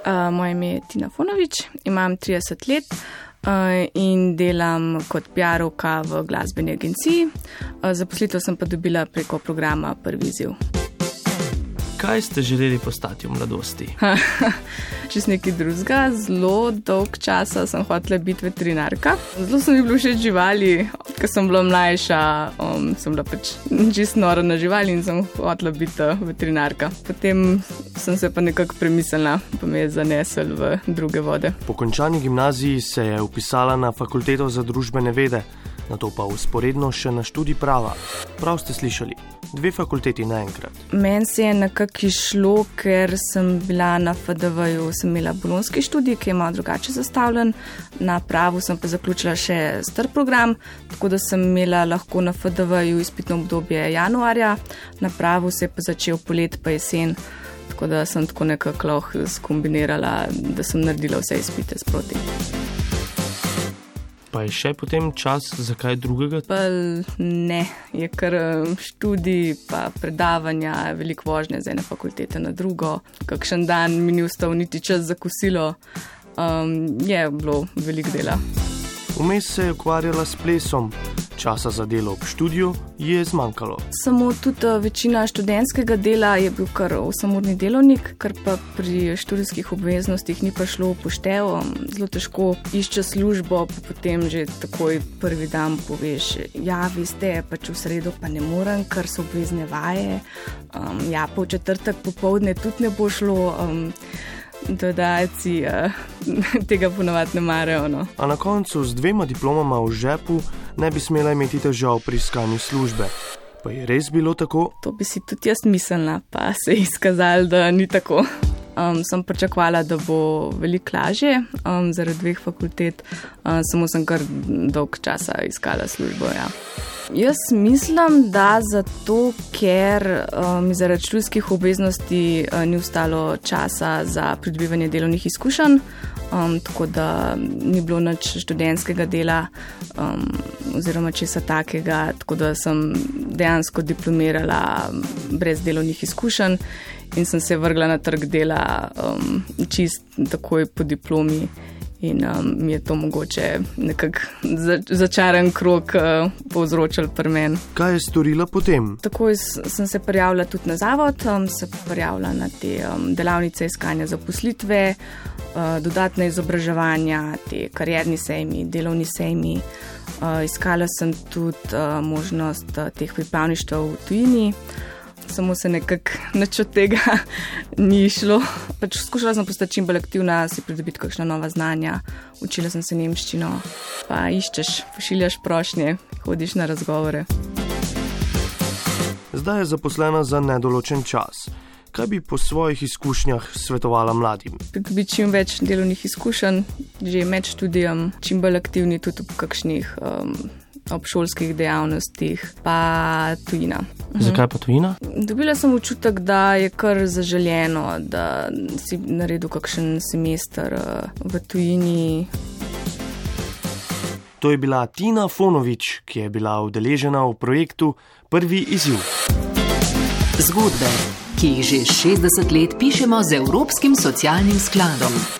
Uh, moje ime je Tina Fonovič, imam 30 let uh, in delam kot PR-ovka v glasbeni agenciji. Uh, zaposlitev sem pa dobila preko programa Prvi ziv. Kaj ste želeli postati v mladosti? Čez nekaj drugega, zelo dolg čas sem hotela biti veterinarka. Zelo sem bila všeč živali, ker sem bila mlajša, um, sem bila pač čist nora na živali in sem hotela biti uh, veterinarka. Potem sem se pa nekako premislila, pa me je zanesel v druge vode. Po končani gimnaziji se je upisala na fakulteto za družbene vede, na to pa usporedno še na študij prava. Prav ste slišali, dve fakulteti naenkrat. Meni se je nekako išlo, ker sem bila na FDV-ju, sem imela bolonski študij, ki je malo drugače zastavljen, na pravu sem pa zaključila še star program, tako da sem imela lahko na FDV-ju izpitno obdobje januarja, na pravu se je pa začel polet pa jesen. Tako da sem tako nekako lahko skombinirala, da sem naredila vse izpite sproti. Pa je še potem čas za kaj drugega? Pa ne, je kar um, študij, pa predavanja, veliko vožnje z ene fakultete na drugo. Kakšen dan mi ni ustal niti čas za kosilo, um, je bilo veliko dela. Vmes se je ukvarjala s plesom, časa za delo ob študiju je zmanjkalo. Samo tudi uh, večina študentskega dela je bil kar osamodni delovnik, kar pa pri študijskih obveznostih ni prišlo v poštev. Um, zelo težko išče službo, pa potem že takoj prvi dan poveš, ja, vi ste, pač v sredo pa ne morem, ker so obvezne vaje. Um, ja, po četrtek popovdne tudi ne bo šlo. Um, Dodajci uh, tega ponovadi ne marajo. No. A na koncu z dvema diplomama v žepu ne bi smela imeti težav pri iskanju službe. Pa je res bilo tako? To bi si tudi jaz mislila, pa se je izkazalo, da ni tako. Um, sem pričakovala, da bo veliko lažje um, zaradi dveh fakultet, um, samo sem kar dolg časa iskala službo. Ja. Jaz mislim, da zato, ker um, zaradi študijskih obveznosti uh, ni ostalo časa za pridobivanje delovnih izkušenj, um, tako da ni bilo nič študentskega dela um, oziroma česa takega, tako da sem dejansko diplomirala brez delovnih izkušenj in sem se vrgla na trg dela um, čist takoj po diplomi. In um, mi je to mogoče nekako za, začaran krok uh, povzročal pri meni. Kaj je storila potem? Takoj sem se prijavila tudi na zavod, um, se prijavila na te um, delavnice iskanja zaposlitve, uh, dodatne izobraževanja, te karjerni sejmi, delovni sejmi. Uh, iskala sem tudi uh, možnost uh, teh pripravništev v tujini samo se nekako nič od tega ni šlo. Pač skušala sem postati čim bolj aktivna, si pridobiti kakšna nova znanja, učila sem se nemščino, pa iščeš, pošiljaš prošnje, hodiš na razgovore. Zdaj je zaposlena za nedoločen čas. Kaj bi po svojih izkušnjah svetovala mladim? Pridobiti čim več delovnih izkušenj, že med študijem, čim bolj aktivni tudi v kakšnih. Um, ob šolskih dejavnostih, pa tujina. Mhm. Zakaj pa tujina? Dobila sem občutek, da je kar zaželjeno, da si naredil kakšen semester eh, v tujini. To je bila Tina Fonovič, ki je bila udeležena v projektu Prvi izziv. Zgodbe, ki jih že 60 let pišemo z Evropskim socialnim skladom.